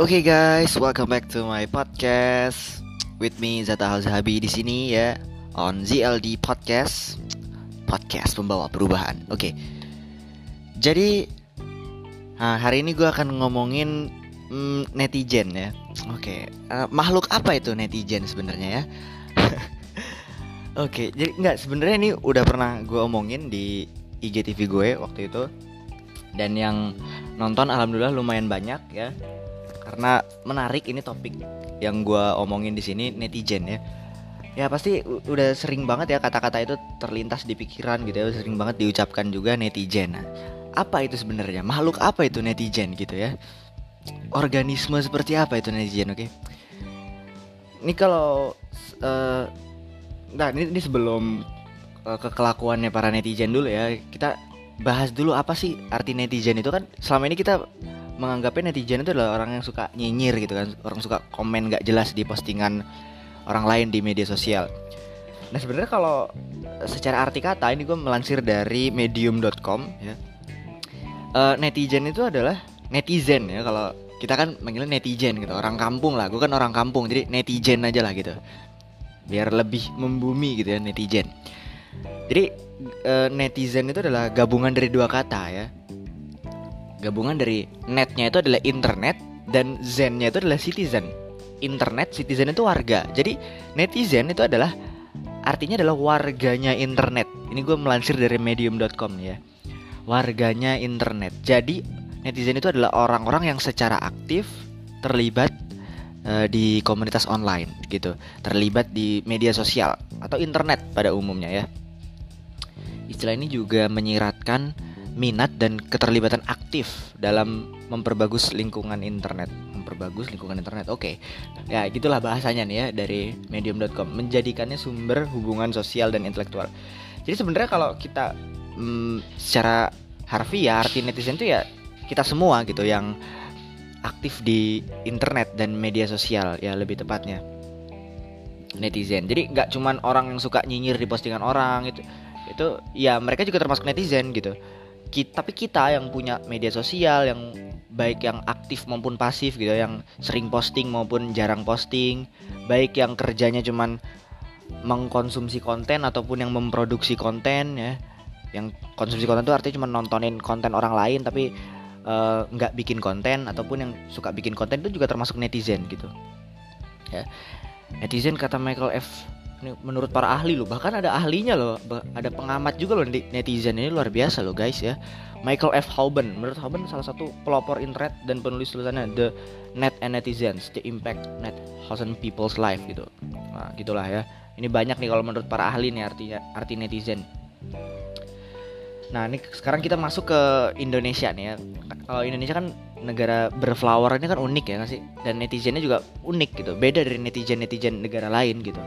Oke guys, welcome back to my podcast. With me Zata Halzahabi di sini ya. On ZLD Podcast, podcast pembawa perubahan. Oke, jadi nah, hari ini gue akan ngomongin mm, netizen ya. Oke, uh, makhluk apa itu netizen sebenarnya ya? Oke, jadi nggak sebenarnya ini udah pernah gue omongin di IGTV gue waktu itu. Dan yang nonton alhamdulillah lumayan banyak ya karena menarik ini topik yang gue omongin di sini netizen ya. Ya pasti udah sering banget ya kata-kata itu terlintas di pikiran gitu ya sering banget diucapkan juga netizen. Nah, apa itu sebenarnya? Makhluk apa itu netizen gitu ya? Organisme seperti apa itu netizen oke? Okay? ini kalau uh, nah ini, ini sebelum uh, ke kelakuannya para netizen dulu ya kita bahas dulu apa sih arti netizen itu kan selama ini kita menganggapnya netizen itu adalah orang yang suka nyinyir gitu kan. Orang suka komen gak jelas di postingan orang lain di media sosial. Nah sebenarnya kalau secara arti kata ini gue melansir dari medium.com ya. Uh, netizen itu adalah netizen ya. Kalau kita kan manggilnya netizen gitu orang kampung lah. Gue kan orang kampung jadi netizen aja lah gitu. Biar lebih membumi gitu ya netizen. Jadi uh, netizen itu adalah gabungan dari dua kata ya gabungan dari netnya itu adalah internet dan zennya itu adalah citizen. Internet citizen itu warga. Jadi netizen itu adalah artinya adalah warganya internet. Ini gue melansir dari medium.com ya. Warganya internet. Jadi netizen itu adalah orang-orang yang secara aktif terlibat uh, di komunitas online gitu, terlibat di media sosial atau internet pada umumnya ya. Istilah ini juga menyiratkan minat dan keterlibatan aktif dalam memperbagus lingkungan internet. Memperbagus lingkungan internet. Oke. Okay. Ya, gitulah bahasanya nih ya dari medium.com, menjadikannya sumber hubungan sosial dan intelektual. Jadi sebenarnya kalau kita mm, secara harfiah arti netizen itu ya kita semua gitu yang aktif di internet dan media sosial ya lebih tepatnya netizen jadi nggak cuman orang yang suka nyinyir di postingan orang itu itu ya mereka juga termasuk netizen gitu kita, tapi kita yang punya media sosial yang baik yang aktif maupun pasif gitu yang sering posting maupun jarang posting baik yang kerjanya cuman mengkonsumsi konten ataupun yang memproduksi konten ya. Yang konsumsi konten itu artinya cuma nontonin konten orang lain tapi Eh, nggak uh, bikin konten ataupun yang suka bikin konten itu juga termasuk netizen gitu. Ya. Netizen kata Michael F menurut para ahli loh bahkan ada ahlinya loh ada pengamat juga loh netizen ini luar biasa loh guys ya Michael F Hauben menurut Hauben salah satu pelopor internet dan penulis tulisannya The Net and Netizens The Impact Net Thousand People's Life gitu nah gitulah ya ini banyak nih kalau menurut para ahli nih artinya arti netizen Nah ini sekarang kita masuk ke Indonesia nih ya. Kalau Indonesia kan negara berflower ini kan unik ya sih. Dan netizennya juga unik gitu. Beda dari netizen netizen negara lain gitu.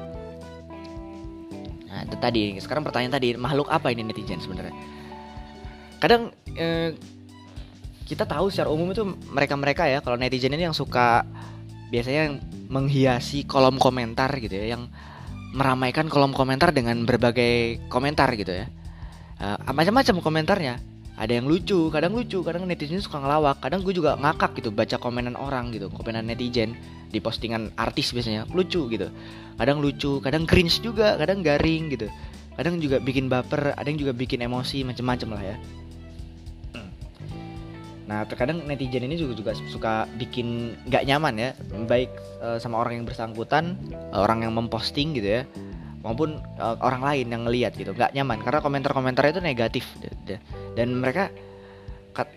Nah itu tadi. Sekarang pertanyaan tadi makhluk apa ini netizen sebenarnya? Kadang eh, kita tahu secara umum itu mereka-mereka ya. Kalau netizen ini yang suka biasanya yang menghiasi kolom komentar gitu ya. Yang meramaikan kolom komentar dengan berbagai komentar gitu ya uh, macam-macam komentarnya ada yang lucu kadang lucu kadang netizen suka ngelawak kadang gue juga ngakak gitu baca komenan orang gitu komenan netizen di postingan artis biasanya lucu gitu. Kadang lucu kadang cringe juga kadang garing gitu. Kadang juga bikin baper ada yang juga bikin emosi macam-macam lah ya. Nah terkadang netizen ini juga juga suka bikin nggak nyaman ya, baik uh, sama orang yang bersangkutan, orang yang memposting gitu ya, maupun uh, orang lain yang ngelihat gitu nggak nyaman. Karena komentar-komentar itu negatif dan mereka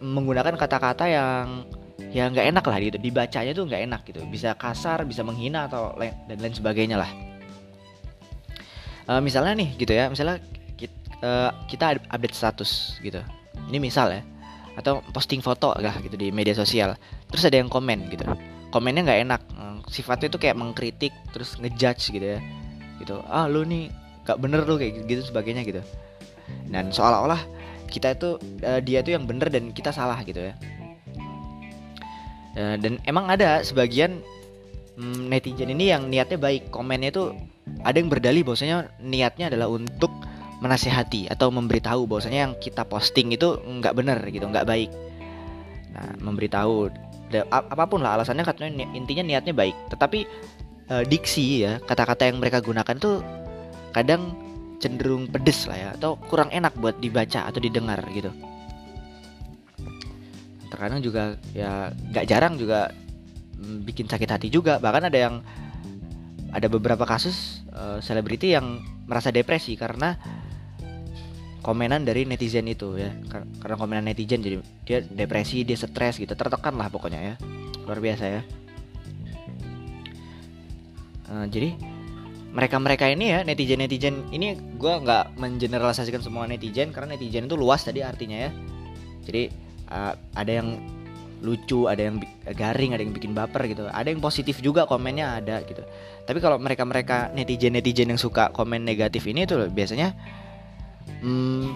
menggunakan kata-kata yang ya nggak enak lah gitu dibacanya tuh nggak enak gitu. Bisa kasar bisa menghina atau lain, dan lain sebagainya lah. Uh, misalnya nih gitu ya. Misalnya kita, uh, eh, kita update status gitu. Ini misal ya. Atau posting foto lah gitu di media sosial. Terus ada yang komen gitu. Komennya nggak enak. Sifatnya itu kayak mengkritik terus ngejudge gitu ya. Gitu. Ah lu nih gak bener tuh kayak gitu sebagainya gitu. Dan seolah-olah kita itu uh, dia tuh yang bener dan kita salah gitu ya uh, dan emang ada sebagian um, netizen ini yang niatnya baik. Komennya tuh ada yang berdalih bahwasanya niatnya adalah untuk menasehati atau memberitahu bahwasanya yang kita posting itu nggak bener gitu nggak baik. Nah memberitahu apa pun lah alasannya katanya intinya niatnya baik. Tetapi uh, diksi ya kata-kata yang mereka gunakan tuh kadang cenderung pedes lah ya atau kurang enak buat dibaca atau didengar gitu terkadang juga ya nggak jarang juga mm, bikin sakit hati juga. Bahkan ada yang ada beberapa kasus eh, selebriti uh, yang merasa depresi karena komenan dari netizen itu ya. Karena komenan netizen jadi dia depresi dia stres gitu. Tertekan lah pokoknya ya. Luar biasa ya. Uh, jadi mereka-mereka ini ya netizen-netizen ini gue nggak mengeneralisasikan semua netizen karena netizen itu luas tadi artinya ya. Jadi uh, ada yang lucu ada yang garing ada yang bikin baper gitu. Ada yang positif juga komennya ada gitu. Tapi kalau mereka-mereka netizen-netizen yang suka komen negatif ini tuh biasanya hmm,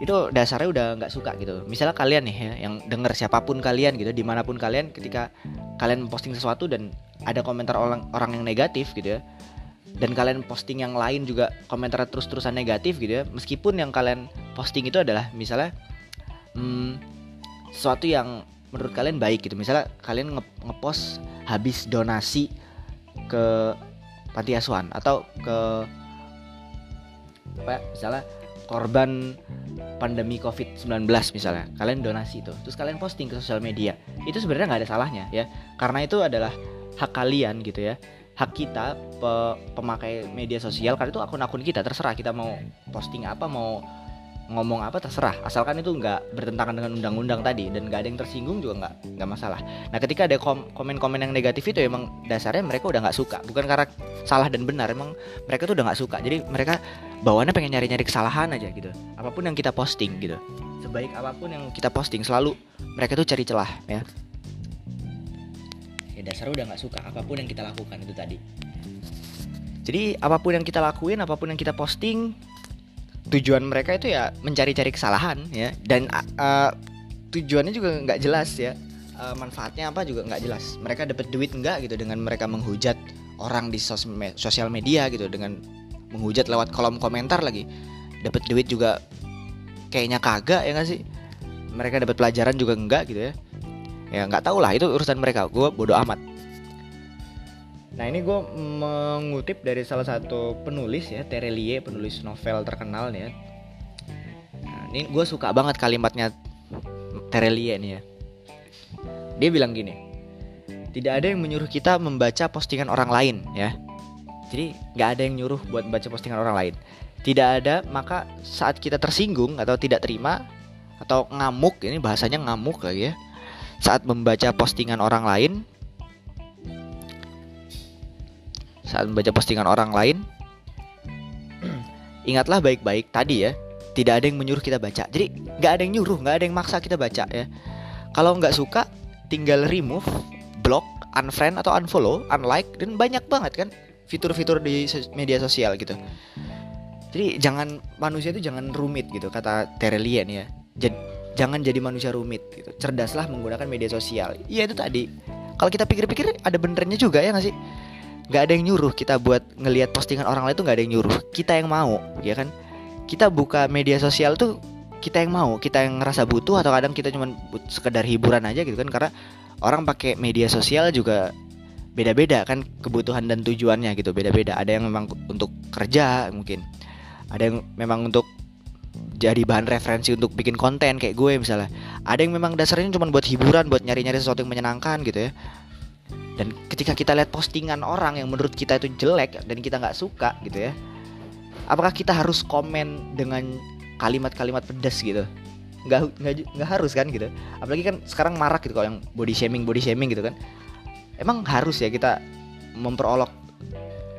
itu dasarnya udah nggak suka gitu. Misalnya kalian nih ya yang denger siapa pun kalian gitu di mana pun kalian ketika kalian posting sesuatu dan ada komentar orang orang yang negatif gitu ya dan kalian posting yang lain juga komentar terus-terusan negatif gitu ya meskipun yang kalian posting itu adalah misalnya hmm, sesuatu yang menurut kalian baik gitu. Misalnya kalian nge ngepost habis donasi ke panti asuhan atau ke apa ya, misalnya korban pandemi covid-19 misalnya. Kalian donasi itu terus kalian posting ke sosial media. Itu sebenarnya nggak ada salahnya ya. Karena itu adalah hak kalian gitu ya. Hak kita pe pemakai media sosial karena itu akun-akun kita terserah kita mau posting apa mau ngomong apa terserah. Asalkan itu nggak bertentangan dengan undang-undang tadi dan nggak ada yang tersinggung juga nggak nggak masalah. Nah ketika ada komen-komen yang negatif itu emang dasarnya mereka udah nggak suka. Bukan karena salah dan benar emang mereka tuh udah nggak suka. Jadi mereka bawaannya pengen nyari-nyari kesalahan aja gitu. Apa pun yang kita posting gitu. Sebaik apa pun yang kita posting selalu mereka tuh cari celah ya. Ya dasar udah nggak suka apa pun yang kita lakukan itu tadi. Jadi apa pun yang kita lakuin apa pun yang kita posting tujuan mereka itu ya mencari-cari kesalahan ya. Dan uh, tujuannya juga nggak jelas ya. Uh, manfaatnya apa juga nggak jelas. Mereka dapat duit nggak gitu dengan mereka menghujat orang di sos sosial media gitu dengan menghujat lewat kolom komentar lagi. Dapat duit juga kayaknya kagak ya nggak sih? Mereka dapat pelajaran juga enggak gitu ya. Ya nggak tahu lah itu urusan mereka. Gue bodoh amat nah ini gue mengutip dari salah satu penulis ya Terelie penulis novel terkenal nih ya nah, ini gue suka banget kalimatnya Terelie nih ya. Dia bilang gini tidak ada yang menyuruh kita membaca postingan orang lain ya. Jadi nggak ada yang nyuruh buat baca postingan orang lain. Tidak ada maka saat kita tersinggung atau tidak terima atau ngamuk ini bahasanya ngamuk lagi ya saat membaca postingan orang lain saat membaca postingan orang lain ingatlah baik-baik tadi ya tidak ada yang menyuruh kita baca. Jadi nggak ada yang nyuruh nggak ada yang maksa kita baca ya. Kalau nggak suka tinggal remove block unfriend atau unfollow unlike dan banyak banget kan fitur-fitur di media sosial gitu. Jadi jangan manusia itu jangan rumit gitu kata Terelian ya. Jadi jangan jadi manusia rumit gitu. Cerdaslah menggunakan media sosial. Iya itu tadi. Kalau kita pikir-pikir ada benernya juga ya nggak sih nggak ada yang nyuruh kita buat ngelihat postingan orang lain tuh nggak ada yang nyuruh. Kita yang mau ya kan? Kita buka media sosial tuh kita yang mau kita yang ngerasa butuh atau kadang kita cuma sekedar hiburan aja gitu kan? Karena orang pakai media sosial juga beda-beda kan kebutuhan dan tujuannya gitu beda-beda. Ada yang memang untuk kerja mungkin ada yang memang untuk jadi bahan referensi untuk bikin konten kayak gue misalnya. Ada yang memang dasarnya cuma buat hiburan buat nyari-nyari sesuatu yang menyenangkan gitu ya dan ketika kita lihat postingan orang yang menurut kita itu jelek dan kita nggak suka gitu ya apakah kita harus komen dengan kalimat-kalimat pedas gitu? Nggak nggak nggak harus kan gitu. Apalagi kan sekarang marak gitu kalau yang body shaming body shaming gitu kan. Emang harus ya kita memperolok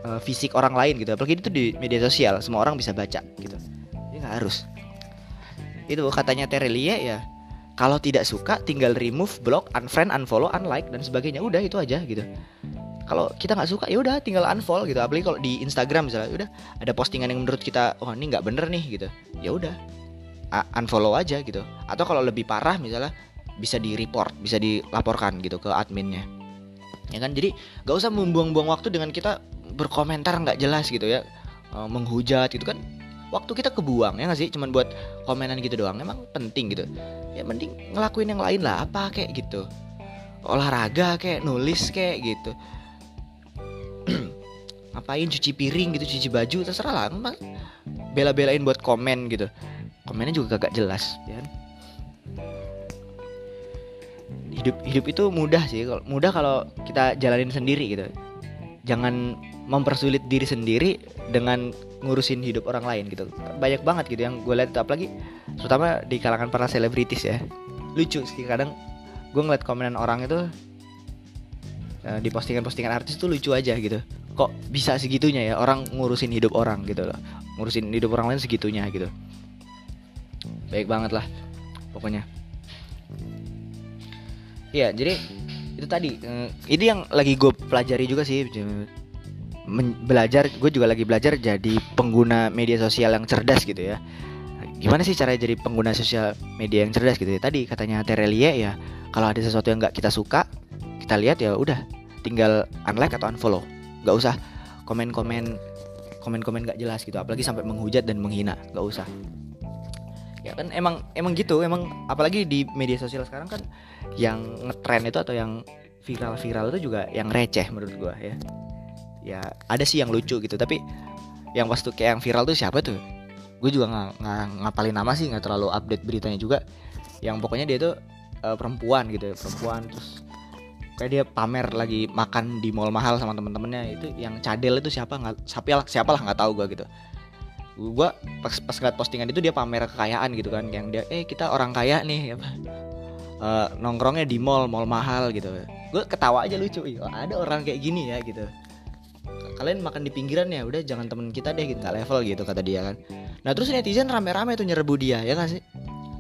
uh, fisik orang lain gitu. Apalagi itu di media sosial semua orang bisa baca gitu. Jadi nggak harus. Itu katanya Terelie ya kalau tidak suka tinggal remove, block, unfriend, unfollow, unlike dan sebagainya. Udah itu aja gitu. Kalau kita nggak suka ya udah tinggal unfollow gitu. Apalagi kalau di Instagram misalnya udah ada postingan yang menurut kita oh ini nggak bener nih gitu. Ya udah unfollow aja gitu. Atau kalau lebih parah misalnya bisa di report, bisa dilaporkan gitu ke adminnya. Ya kan jadi nggak usah membuang-buang waktu dengan kita berkomentar nggak jelas gitu ya menghujat gitu kan waktu kita kebuang ya nggak sih? Cuman buat komenan gitu doang emang penting gitu. Ya mending ngelakuin yang lain lah apa kayak gitu. Olahraga kayak nulis kayak gitu. Ngapain cuci piring gitu cuci baju terserah lah emang bela-belain buat komen gitu. Komennya juga gak jelas ya kan? hidup hidup itu mudah sih mudah kalau kita jalanin sendiri gitu. Jangan mempersulit diri sendiri dengan ngurusin hidup orang lain gitu. Banyak banget gitu yang gue lihat apalagi terutama di kalangan para selebritis ya. Lucu sih kadang gue ngeliat komenan orang itu uh, di postingan-postingan artis tuh lucu aja gitu. Kok bisa segitunya ya orang ngurusin hidup orang gitu loh. Ngurusin hidup orang lain segitunya gitu. Baik banget lah pokoknya. Iya jadi itu tadi uh, ini yang lagi gue pelajari juga sih belajar gue juga lagi belajar jadi pengguna media sosial yang cerdas gitu ya. Gimana sih cara jadi pengguna sosial media yang cerdas gitu ya? Tadi katanya Terelie ya kalau ada sesuatu yang nggak kita suka kita lihat ya udah tinggal unlike atau unfollow. Nggak usah komen-komen komen-komen nggak jelas gitu apalagi sampai menghujat dan menghina. Nggak usah. Ya kan emang emang gitu emang apalagi di media sosial sekarang kan yang ngetren itu atau yang viral-viral itu juga yang receh menurut gua ya ya ada sih yang lucu gitu tapi yang pas tuh kayak yang viral tuh siapa tuh? Gue juga nggak ngapalin nama sih nggak terlalu update beritanya juga. Yang pokoknya dia tuh uh, perempuan gitu perempuan terus kayak dia pamer lagi makan di mall mahal sama temen-temennya. Itu yang cadel itu siapa? Nggak siapa lah siapa lah nggak tahu gue gitu. Gue pas pas ngeliat postingan itu dia pamer kekayaan gitu kan yang dia eh kita orang kaya nih apa. Uh, nongkrongnya di mall mall mahal gitu. Gue ketawa aja lucu ada orang kayak gini ya gitu kalian makan di pinggiran ya udah jangan temen kita deh gitu level gitu kata dia kan. Nah terus netizen rame-rame tuh nyerbu dia ya kan sih?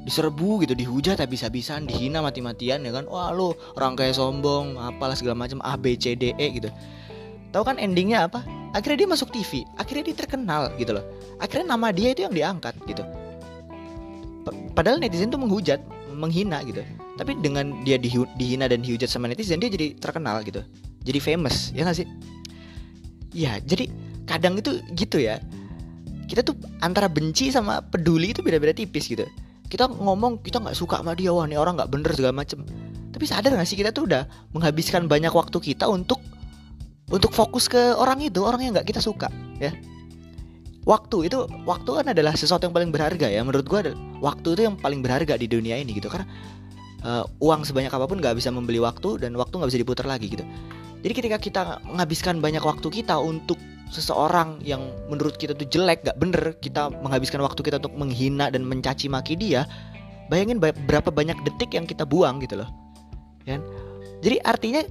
Diserbu gitu dihujat habis-habisan dihina mati-matian ya kan? Wah lu orang kayak sombong apalah segala macam A B C D E gitu. Tahu kan endingnya apa? Akhirnya dia masuk TV akhirnya dia terkenal gitu loh. Akhirnya nama dia itu yang diangkat gitu. Padahal netizen tuh menghujat menghina gitu. Tapi dengan dia dihina dan dihujat sama netizen dia jadi terkenal gitu. Jadi famous ya gak sih ya jadi kadang itu gitu ya. Kita tuh antara benci sama peduli itu beda-beda tipis gitu. Kita ngomong kita nggak suka sama dia wah ini orang nggak bener segala macem. Tapi sadar gak sih kita tuh udah menghabiskan banyak waktu kita untuk untuk fokus ke orang itu orang yang nggak kita suka ya. Waktu itu waktu kan adalah sesuatu yang paling berharga ya. Menurut gue waktu itu yang paling berharga di dunia ini gitu. Karena uh, uang sebanyak apa pun nggak bisa membeli waktu dan waktu nggak bisa diputar lagi gitu jadi ketika kita menghabiskan banyak waktu kita untuk seseorang yang menurut kita tuh jelek, gak bener, kita menghabiskan waktu kita untuk menghina dan mencaci maki dia, bayangin berapa banyak detik yang kita buang gitu loh. Ya. Kan? Jadi artinya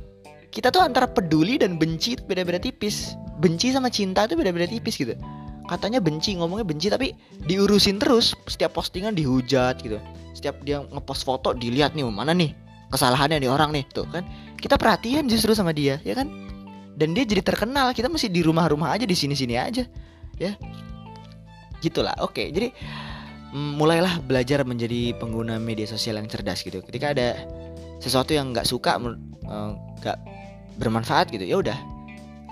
kita tuh antara peduli dan benci itu beda-beda tipis. Benci sama cinta itu beda-beda tipis gitu. Katanya benci, ngomongnya benci tapi diurusin terus, setiap postingan dihujat gitu. Setiap dia ngepost foto dilihat nih mana nih kesalahannya nih orang nih tuh kan kita perhatian justru sama dia ya kan? Dan dia jadi terkenal kita masih di rumah-rumah aja di sini-sini aja ya. Gitulah oke. Jadi mm, mulailah belajar menjadi pengguna media sosial yang cerdas gitu. Ketika ada sesuatu yang nggak suka eh, nggak bermanfaat gitu ya udah.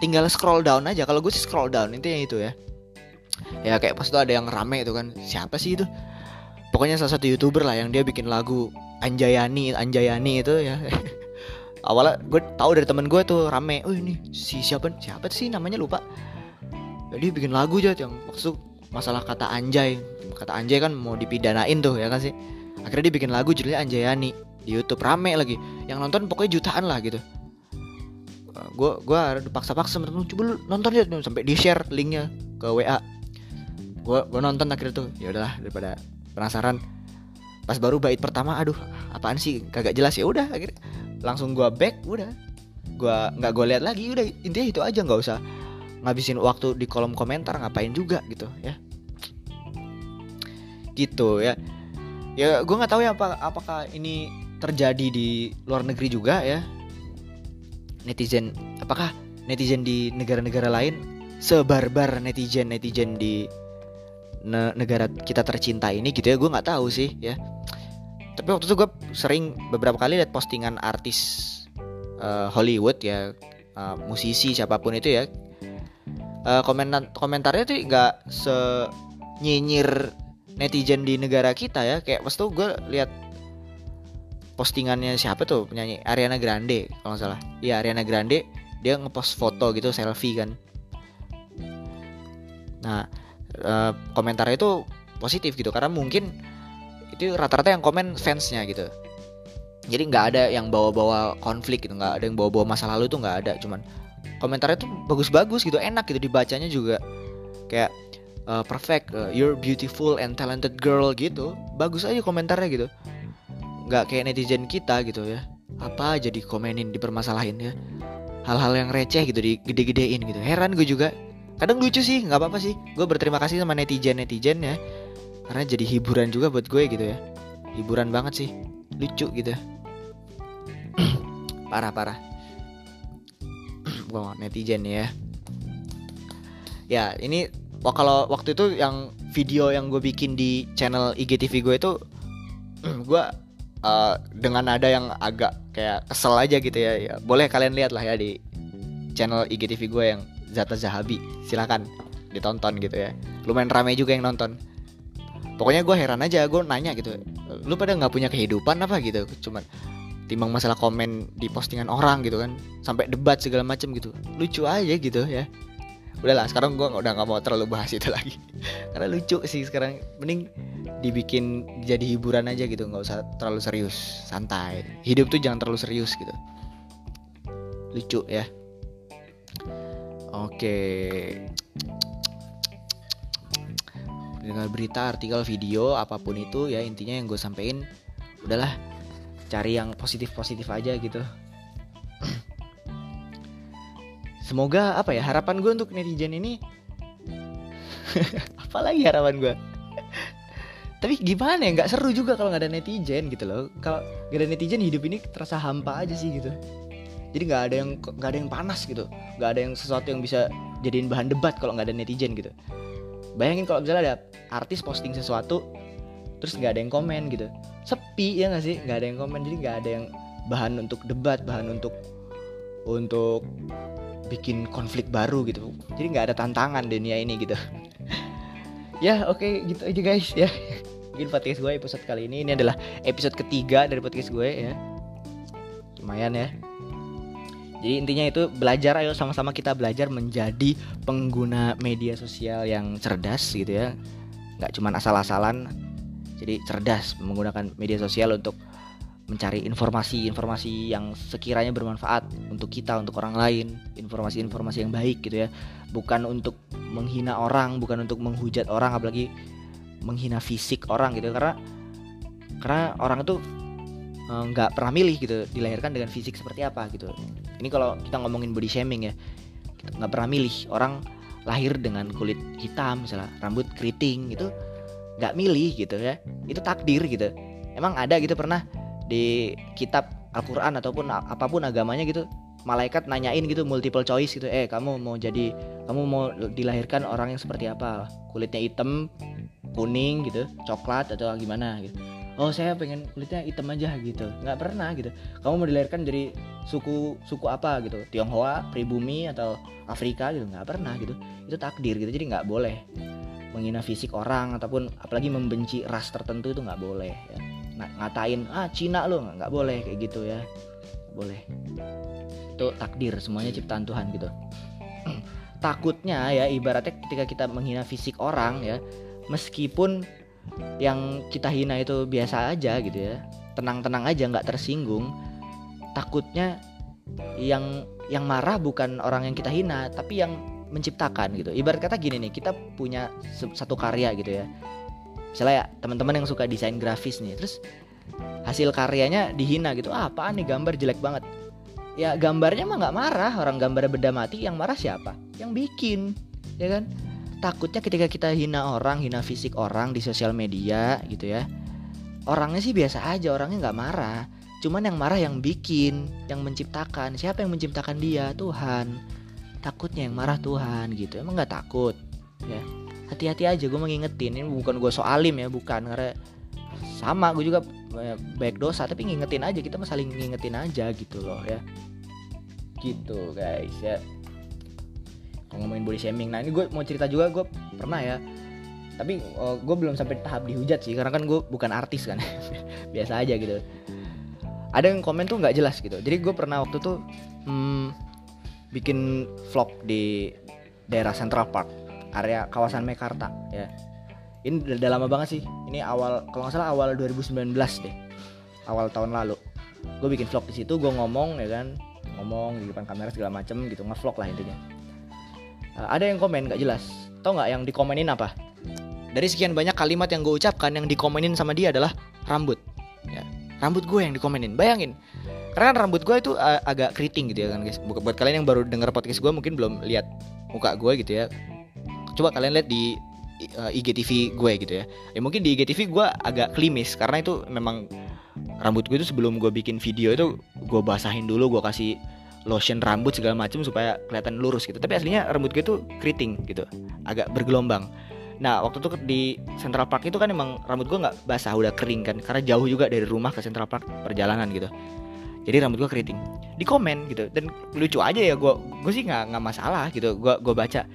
Tinggal scroll down aja. Kalau gue sih scroll down intinya itu ya. Ya kayak pas itu ada yang rame itu kan siapa sih itu? Pokoknya salah satu youtuber lah yang dia bikin lagu Anjayani Anjayani itu ya awalnya gue tahu dari temen gue tuh rame. Oh ini si siapa? Siapa sih? Namanya lupa. Jadi bikin lagu aja yang maksud masalah kata anjay. Kata anjay kan mau dipidanain tuh ya kan sih? Akhirnya dia bikin lagu judulnya Anjayani. Di YouTube rame lagi. Yang nonton pokoknya jutaan lah gitu. Gue gue dipaksa-paksa temen. Coba lu nonton ya sampai di share linknya ke WA gue gue nonton akhirnya tuh. Ya udahlah daripada penasaran pas baru bait pertama aduh apaan sih? Kagak jelas ya udah akhirnya langsung gue back udah. Gue nggak gue lihat lagi udah intinya itu aja nggak usah ngabisin waktu di kolom komentar ngapain juga gitu ya. Gitu ya. Ya gue nggak tahu ya apa apakah ini terjadi di luar negeri juga ya. Netizen apakah netizen di negara-negara lain sebarbar netizen netizen di ne negara kita tercinta ini gitu ya gue nggak tahu sih ya tapi waktu itu gue sering beberapa kali lihat postingan artis uh, Hollywood ya uh, musisi siapa pun itu ya. Uh, komentar komentarnya tuh nggak se nyinyir netizen di negara kita ya. Kayak pas tuh gue lihat postingannya siapa tuh penyanyi Ariana Grande kalau nggak salah. Iya Ariana Grande dia ngepost foto gitu selfie kan. Nah e, komentarnya itu positif gitu karena mungkin itu rata-rata yang komen fansnya gitu. Jadi nggak ada yang bawa-bawa konflik gitu nggak ada yang bawa-bawa masa lalu tuh nggak ada. Cuman komentarnya tuh bagus-bagus gitu enak gitu dibacanya juga. Kayak uh, perfect uh, you're beautiful and talented girl gitu. Bagus aja komentarnya gitu. Nggak kayak netizen kita gitu ya. Apa aja dikomenin dipermasalahin ya. Hal-hal yang receh gitu digede-gedein gitu. Heran gue juga. Kadang lucu sih nggak apa-apa sih. Gue berterima kasih sama netizen netizen ya karena jadi hiburan juga buat gue gitu ya. Hiburan banget sih. Lucu gitu. Parah parah. Wow, netizen ya. Ya ini kalau waktu itu yang video yang gue bikin di channel IGTV gue itu gue uh, dengan nada yang agak kayak kesel aja gitu ya, ya boleh kalian lihat lah ya di channel IGTV gue yang Zata Zahabi. Silakan ditonton gitu ya. Lumayan ramai juga yang nonton pokoknya gue heran aja gue nanya gitu lu pada nggak punya kehidupan apa gitu? Cuman timbang masalah komen di postingan orang gitu kan sampai debat segala macam gitu. Lucu aja gitu ya. Udahlah sekarang gue udah nggak mau terlalu bahas itu lagi. Karena lucu sih sekarang. Mending dibikin jadi hiburan aja gitu nggak usah terlalu serius santai. Hidup tuh jangan terlalu serius gitu. Lucu ya. Oke dengan berita artikel video apa pun itu ya intinya yang gue sampein udahlah cari yang positif positif aja gitu. Semoga apa ya harapan gue untuk netizen ini apalagi harapan gue tapi gimana ya nggak seru juga kalau nggak ada netizen gitu loh. Kalau nggak ada netizen hidup ini terasa hampa aja sih gitu. Jadi nggak ada yang nggak ada yang panas gitu. Nggak ada yang sesuatu yang bisa jadiin bahan debat kalau nggak ada netizen gitu bayangin kalau misalnya ada artis posting sesuatu terus nggak ada yang komen gitu. Sepi ya nggak sih? Nggak ada yang komen jadi nggak ada yang bahan untuk debat bahan untuk untuk bikin konflik baru gitu. Jadi nggak ada tantangan dunia ini gitu. Ya oke okay, gitu aja guys ya. Mungkin podcast gue episode kali ini ini adalah episode ketiga dari podcast gue ya. Lumayan ya jadi intinya itu belajar ayo sama-sama kita belajar menjadi pengguna media sosial yang cerdas gitu ya. Nggak cuman asal-asalan. Jadi cerdas menggunakan media sosial untuk mencari informasi-informasi yang sekiranya bermanfaat untuk kita, untuk orang lain, informasi-informasi yang baik gitu ya. Bukan untuk menghina orang, bukan untuk menghujat orang apalagi menghina fisik orang gitu. Karena karena orang itu nggak e, pernah milih gitu dilahirkan dengan fisik seperti apa gitu. Ini kalau kita ngomongin body shaming ya, nggak pernah milih orang lahir dengan kulit hitam misalnya rambut keriting gitu nggak milih gitu ya. Itu takdir gitu. Emang ada gitu pernah di kitab Al-Quran ataupun apa pun agamanya gitu malaikat nanyain gitu multiple choice gitu eh kamu mau jadi kamu mau dilahirkan orang yang seperti apa? Kulitnya hitam kuning gitu coklat atau gimana? gitu oh saya pengen kulitnya hitam aja gitu. Nggak pernah gitu. Kamu mau dilahirkan dari suku suku apa gitu? Tionghoa pribumi atau Afrika gitu? Nggak pernah gitu. Itu takdir gitu. Jadi nggak boleh menghina fisik orang ataupun apalagi membenci ras tertentu itu nggak boleh ya. Ngatain ah Cina lo nggak boleh kayak gitu ya. Gak boleh. Itu takdir semuanya ciptaan Tuhan gitu. Takutnya ya ibaratnya ketika kita menghina fisik orang ya meskipun yang kita hina itu biasa aja gitu ya. Tenang-tenang aja nggak tersinggung. Takutnya yang yang marah bukan orang yang kita hina tapi yang menciptakan gitu. Ibarat kata gini nih kita punya satu karya gitu ya. Misalnya ya teman-teman yang suka desain grafis nih terus hasil karyanya dihina gitu. Ah, apaan nih gambar jelek banget. Ya gambarnya mah nggak marah. Orang gambar beda mati yang marah siapa? Yang bikin ya kan takutnya ketika kita hina orang hina fisik orang di sosial media gitu ya orangnya sih biasa aja orangnya nggak marah. Cuman yang marah yang bikin yang menciptakan. Siapa yang menciptakan dia? Tuhan. Takutnya yang marah Tuhan gitu. Emang nggak takut? Ya. Hati-hati aja gue mengingetin. Ini bukan gue soalim ya bukan. Karena sama gue juga baik dosa tapi ngingetin aja. Kita mah saling ngingetin aja gitu loh ya. Gitu guys ya ngomongin body shaming. Nah ini gue mau cerita juga gue pernah ya. Tapi uh, gue belum sampai tahap dihujat sih karena kan gue bukan artis kan. Biasa aja gitu. Ada yang komen tuh nggak jelas gitu. Jadi gue pernah waktu tuh hmm, bikin vlog di daerah Central Park area kawasan Mekarta ya. Ini udah, udah lama banget sih. Ini awal kalau nggak salah awal 2019 deh. Awal tahun lalu. Gue bikin vlog di situ gue ngomong ya kan. Ngomong di depan kamera segala macem gitu ngevlog lah intinya ada yang komen nggak jelas. Tau nggak yang dikomenin apa? Dari sekian banyak kalimat yang gue ucapkan yang dikomenin sama dia adalah rambut. Ya rambut gue yang dikomenin. Bayangin karena rambut gue itu uh, agak keriting gitu ya kan guys. Buat kalian yang baru dengar podcast gue mungkin belum lihat muka gue gitu ya. Coba kalian lihat di uh, IGTV gue gitu ya. Ya mungkin di IGTV gue agak klimis karena itu memang rambut gue itu sebelum gue bikin video itu gue basahin dulu gue kasih lotion rambut segala macam supaya kelihatan lurus gitu. Tapi aslinya rambut gue tuh keriting gitu agak bergelombang. Nah waktu itu di Central Park itu kan emang rambut gue nggak basah udah kering kan. Karena jauh juga dari rumah ke Central Park perjalanan gitu. Jadi rambut gue keriting. Di komen gitu. Dan lucu aja ya gue gue sih nggak nggak masalah gitu. Gue gue baca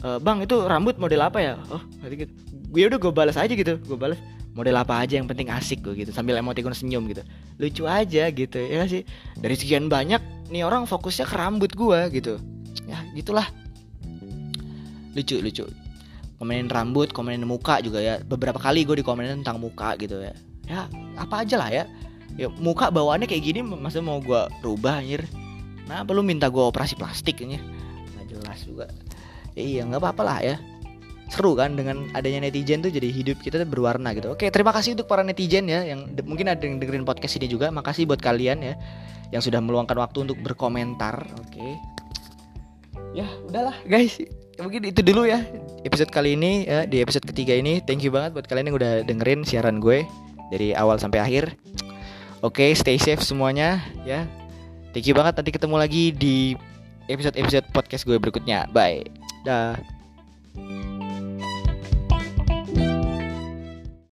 e, bang itu rambut model apa ya? Oh gitu. Gue ya udah gue balas aja gitu gue balas model apa aja yang penting asik gue gitu sambil emoticon senyum gitu. Lucu aja gitu ya sih? Dari sekian banyak nih orang fokusnya ke rambut gue gitu. Ya gitulah. Lucu lucu. Komenin rambut komenin muka juga ya. Beberapa kali gue dikomenin tentang muka gitu ya. Ya apa aja lah ya. Ya muka bawaannya kayak gini masa mau gue rubah anjir? Nah perlu minta gue operasi plastik ini jelas juga. Ya, iya nggak apa-apa lah ya seru kan dengan adanya netizen tuh jadi hidup kita tuh berwarna gitu. Oke, terima kasih untuk para netizen ya yang mungkin ada yang dengerin podcast ini juga. Makasih buat kalian ya yang sudah meluangkan waktu untuk berkomentar. Oke. Ya, udahlah guys. Mungkin itu dulu ya episode kali ini ya di episode ketiga ini. Thank you banget buat kalian yang udah dengerin siaran gue dari awal sampai akhir. Oke, stay safe semuanya ya. Thank you banget nanti ketemu lagi di episode-episode podcast gue berikutnya. Bye. Dah.